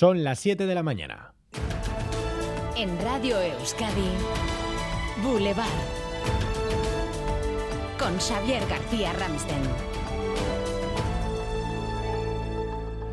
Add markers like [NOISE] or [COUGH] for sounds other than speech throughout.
Son las 7 de la mañana. En Radio Euskadi, Boulevard. Con Xavier García Ramsten.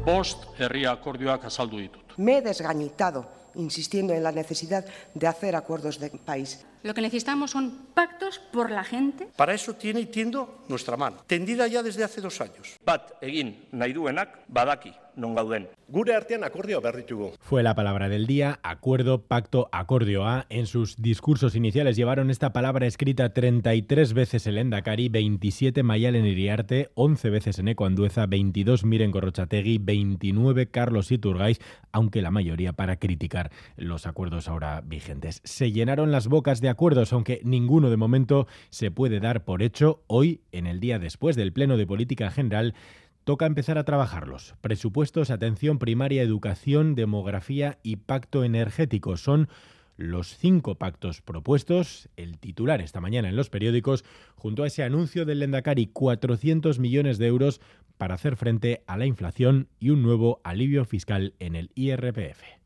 Bost herri akordioak azaldu ditut. Me he desgañitado insistiendo en la necesidad de hacer acuerdos de país. Lo que necesitamos son pactos por la gente. Para eso tiene y tiendo nuestra mano, tendida ya desde hace dos años. Bat egin nahi duenak badaki non gauden. Gure artean akordioa berritugu. Fue la palabra del día, acuerdo, pacto, acordioa. En sus discursos iniciales llevaron esta palabra escrita 33 veces el Endacari, 27 Mayalen Iriarte, 11 veces Eneco Andueza, 22 Miren Gorrochategui, 29 Carlos Iturgaiz, aunque la mayoría para criticar los acuerdos ahora vigentes. Se llenaron las bocas de acuerdos, aunque ninguno de momento se puede dar por hecho. Hoy, en el día después del Pleno de Política General, toca empezar a trabajarlos. Presupuestos, atención primaria, educación, demografía y pacto energético son los cinco pactos propuestos, el titular esta mañana en los periódicos, junto a ese anuncio del Lendakari 400 millones de euros para hacer frente a la inflación y un nuevo alivio fiscal en el IRPF.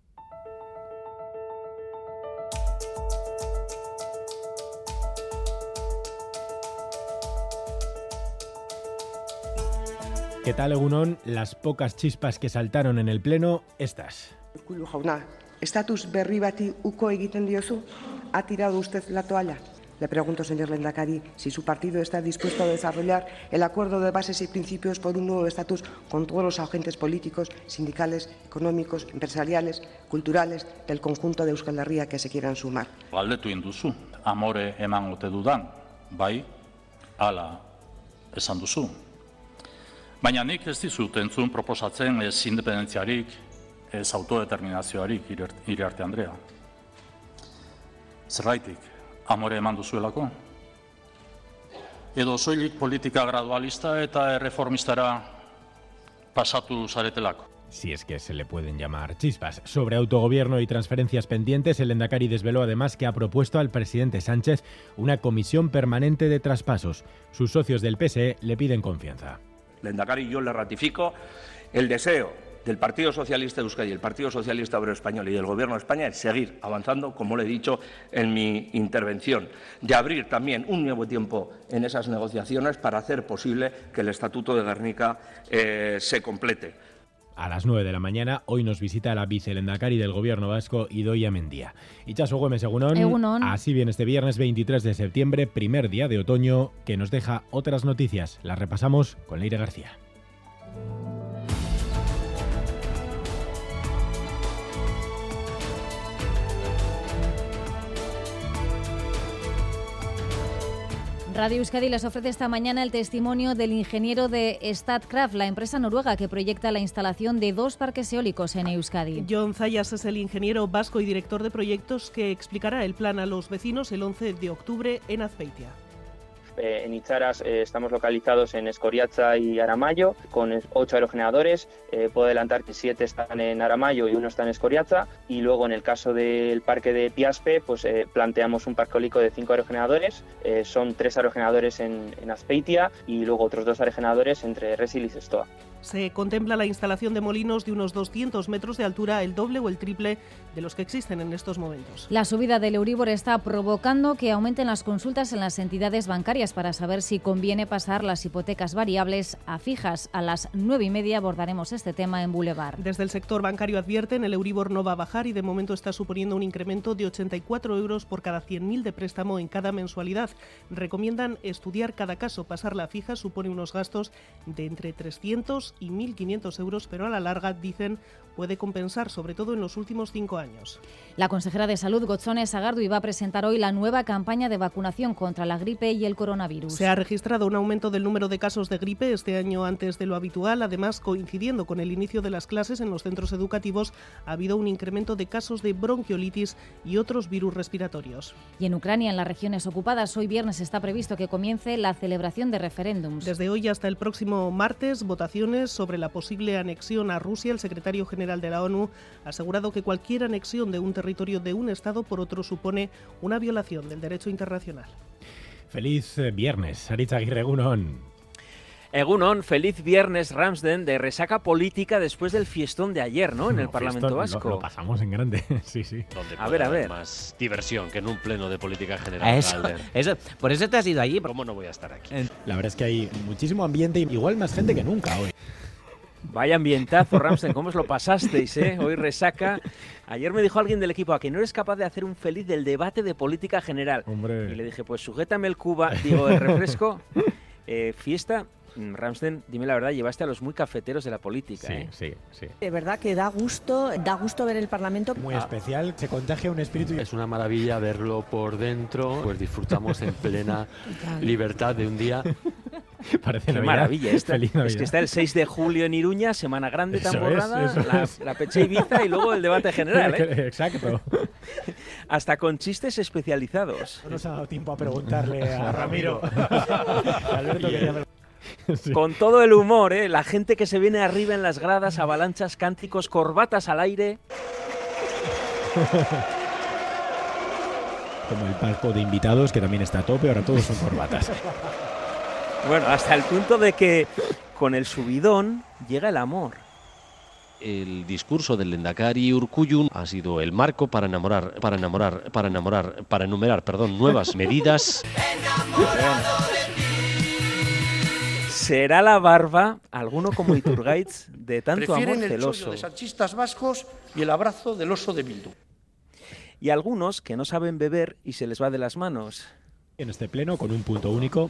¿Qué tal, Egunon? Las pocas chispas que saltaron en el Pleno, estas. Urkullu jauna, estatus berri bati uko egiten diozu? ¿Ha tirado usted la toalla? Le pregunto, señor Lendakari, si su partido está dispuesto a desarrollar el acuerdo de bases y principios por un nuevo estatus con todos los agentes políticos, sindicales, económicos, empresariales, culturales del conjunto de Euskal Herria que se quieran sumar. Galdetu induzu, amore eman ote dudan, bai, ala esan duzu. Baina nik ez dizut entzun proposatzen ez independentziarik, ez autodeterminazioarik iriarte Andrea. Zerraitik, amore eman duzuelako? Edo soilik politika gradualista eta erreformistara pasatu zaretelako? si es que se le pueden llamar chispas. Sobre autogobierno y transferencias pendientes, el Endacari desveló además que ha propuesto al presidente Sánchez una comisión permanente de traspasos. Sus socios del PSE le piden confianza. Lendakari, yo le ratifico el deseo del Partido Socialista de Euskadi, el Partido Socialista Obrero Español y del Gobierno de España es seguir avanzando, como le he dicho en mi intervención, de abrir también un nuevo tiempo en esas negociaciones para hacer posible que el Estatuto de Guernica eh, se complete. A las 9 de la mañana, hoy nos visita la vicelendacari del gobierno vasco, Idoia Mendía. Ichaso Güemes, Egunon. Egunon. Así viene este viernes 23 de septiembre, primer día de otoño, que nos deja otras noticias. Las repasamos con Leire García. Radio Euskadi les ofrece esta mañana el testimonio del ingeniero de Statkraft, la empresa noruega que proyecta la instalación de dos parques eólicos en Euskadi. John Zayas es el ingeniero vasco y director de proyectos que explicará el plan a los vecinos el 11 de octubre en Azpeitia. Eh, en Itzaras eh, estamos localizados en Escoriaza y Aramayo con ocho aerogeneradores. Eh, puedo adelantar que siete están en Aramayo y uno está en Escoriaza. Y luego en el caso del parque de Piaspe, pues planteamos un parque eólico de cinco aerogeneradores. son tres aerogeneradores en, en, Azpeitia y luego otros dos aerogeneradores entre Resil y Sestoa. Se contempla la instalación de molinos de unos 200 metros de altura, el doble o el triple de los que existen en estos momentos. La subida del Euribor está provocando que aumenten las consultas en las entidades bancarias para saber si conviene pasar las hipotecas variables a fijas. A las nueve y media abordaremos este tema en Boulevard. Desde el sector bancario advierten el Euribor no va a bajar y de momento está suponiendo un incremento de 84 euros por cada 100.000 de préstamo en cada mensualidad. Recomiendan estudiar cada caso. Pasar la fija supone unos gastos de entre 300 y 1.500 euros, pero a la larga, dicen, puede compensar, sobre todo en los últimos cinco años. La consejera de Salud, Gotzone Sagardu, iba a presentar hoy la nueva campaña de vacunación contra la gripe y el coronavirus. Se ha registrado un aumento del número de casos de gripe este año antes de lo habitual. Además, coincidiendo con el inicio de las clases en los centros educativos, ha habido un incremento de casos de bronquiolitis y otros virus respiratorios. Y en Ucrania, en las regiones ocupadas, hoy viernes está previsto que comience la celebración de referéndums. Desde hoy hasta el próximo martes, votaciones sobre la posible anexión a Rusia. El secretario general de la ONU ha asegurado que cualquier anexión de un territorio de un Estado por otro supone una violación del derecho internacional. Feliz eh, viernes, Aritz Aguirre Gunón. Egunon, feliz viernes Ramsden de resaca política después del fiestón de ayer, ¿no? En el No, Parlamento fiestón, Vasco. Lo, lo pasamos en grande, [LAUGHS] sí, sí. Donde A ver, a ver. más diversión que en un pleno de política general. Eso, [LAUGHS] eso, por eso te has ido allí. ¿Cómo no voy a estar aquí? La verdad es que hay muchísimo ambiente y igual más gente que nunca hoy. Vaya ambientazo, Ramsden, ¿cómo os lo pasasteis, eh? Hoy resaca. Ayer me dijo alguien del equipo, a que no eres capaz de hacer un feliz del debate de política general. Hombre. Y le dije, pues sujétame el cuba, digo, el refresco. [LAUGHS] Eh, fiesta, Mm, Ramsden, dime la verdad, llevaste a los muy cafeteros de la política, Sí, ¿eh? sí, sí. De verdad que da gusto, da gusto ver el Parlamento. Muy especial, se contagia un espíritu. Es una maravilla verlo por dentro, pues disfrutamos en plena [LAUGHS] libertad de un día. [LAUGHS] Parece Qué Navidad. maravilla esta. Es que está el 6 de julio en Iruña, Semana Grande tan Eso es, borrada, eso la, es. la Pecha Ibiza y luego el debate general, ¿eh? [LAUGHS] Exacto. Hasta con chistes especializados. No nos ha dado tiempo a preguntarle a Ramiro. Alberto quería pre- [LAUGHS] Sí. Con todo el humor, ¿eh? La gente que se viene arriba en las gradas, avalanchas, cánticos, corbatas al aire. [LAUGHS] Como el palco de invitados, que también está a tope, ahora todos son corbatas. [LAUGHS] Bueno, hasta el punto de que con el subidón llega el amor. El discurso del Lendakari Urkuyun ha sido el marco para enamorar, para enamorar, para enamorar, para enumerar, perdón, nuevas medidas. Será la barba, alguno como Iturgaiz, de tanto amor Prefieren el celoso. chollo de sanchistas vascos y el abrazo del oso de Bildu. Y algunos que no saben beber y se les va de las manos. En este pleno, con un punto único.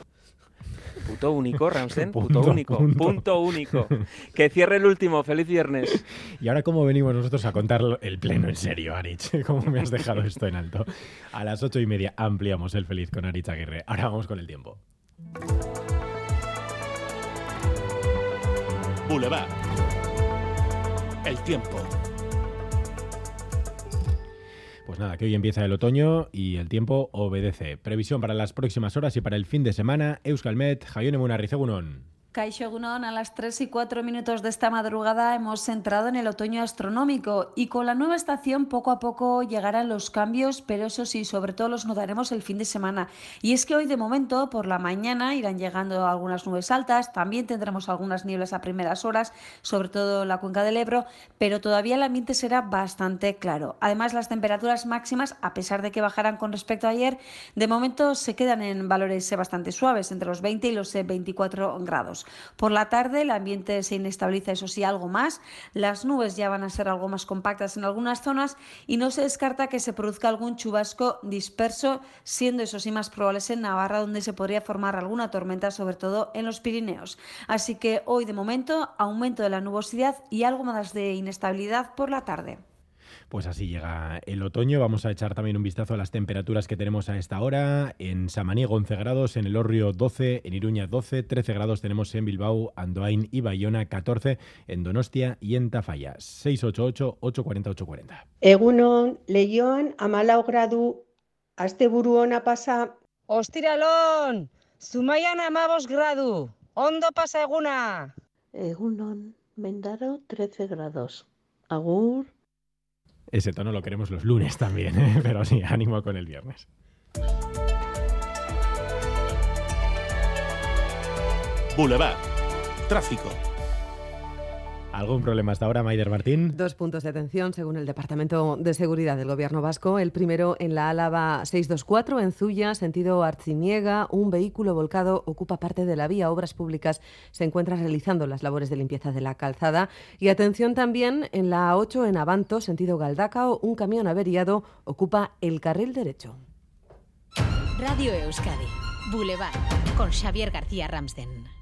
Puto único, Ramsen, [LAUGHS] puto, Punto, único, punto. punto único. Que cierre el último, feliz viernes. Y ahora, ¿cómo venimos nosotros a contar el pleno en serio, Aritz? [LAUGHS] ¿Cómo me has dejado esto en alto? A las ocho y media ampliamos el feliz con Aritz Aguirre. Ahora vamos con el tiempo. Boulevard. El tiempo. Pues nada, que hoy empieza el otoño y el tiempo obedece. Previsión para las próximas horas y para el fin de semana. Euskalmet, Jaione Munarrizegunon. Kaixo Egunon, a las 3 y 4 minutos de esta madrugada hemos entrado en el otoño astronómico y con la nueva estación poco a poco llegarán los cambios, pero eso sí, sobre todo los notaremos el fin de semana. Y es que hoy de momento por la mañana irán llegando algunas nubes altas, también tendremos algunas nieblas a primeras horas, sobre todo en la cuenca del Ebro, pero todavía el ambiente será bastante claro. Además, las temperaturas máximas, a pesar de que bajarán con respecto a ayer, de momento se quedan en valores eh, bastante suaves, entre los 20 y los eh, 24 grados. Por la tarde el ambiente se inestabiliza, eso sí, algo más. Las nubes ya van a ser algo más compactas en algunas zonas y no se descarta que se produzca algún chubasco disperso, siendo eso sí más probables en Navarra, donde se podría formar alguna tormenta, sobre todo en los Pirineos. Así que hoy, de momento, aumento de la nubosidad y algo más de inestabilidad por la tarde. Pues así llega el otoño. Vamos a echar también un vistazo a las temperaturas que tenemos a esta hora. En Samaniego 11 grados, en El Orrio 12, en Iruña 12, 13 grados tenemos en Bilbao, Andoain y Bayona 14, en Donostia y en Tafalla 688-840-840. Egunon, Leioan, amalau gradu, asteburu ona pasa. Ostiralon, Zumaian amabos gradu, ondo pasa eguna. Egunon, Mendaro 13 grados. Agur. Ese tono lo queremos los lunes también, ¿eh? [LAUGHS] pero sí, ánimo con el viernes. Boulevard. Tráfico. ¿Algún problema hasta ahora, Maider Martín? Dos puntos de atención según el Departamento de Seguridad del Gobierno Vasco. El primero en la Álava 624, en Zuya, sentido Arciniega. Un vehículo volcado ocupa parte de la vía. Obras Públicas se encuentra realizando las labores de limpieza de la calzada. Y atención también en la 8 en Abanto, sentido Galdacao. Un camión averiado ocupa el carril derecho. Radio Euskadi, Boulevard, con Xavier García Ramsden.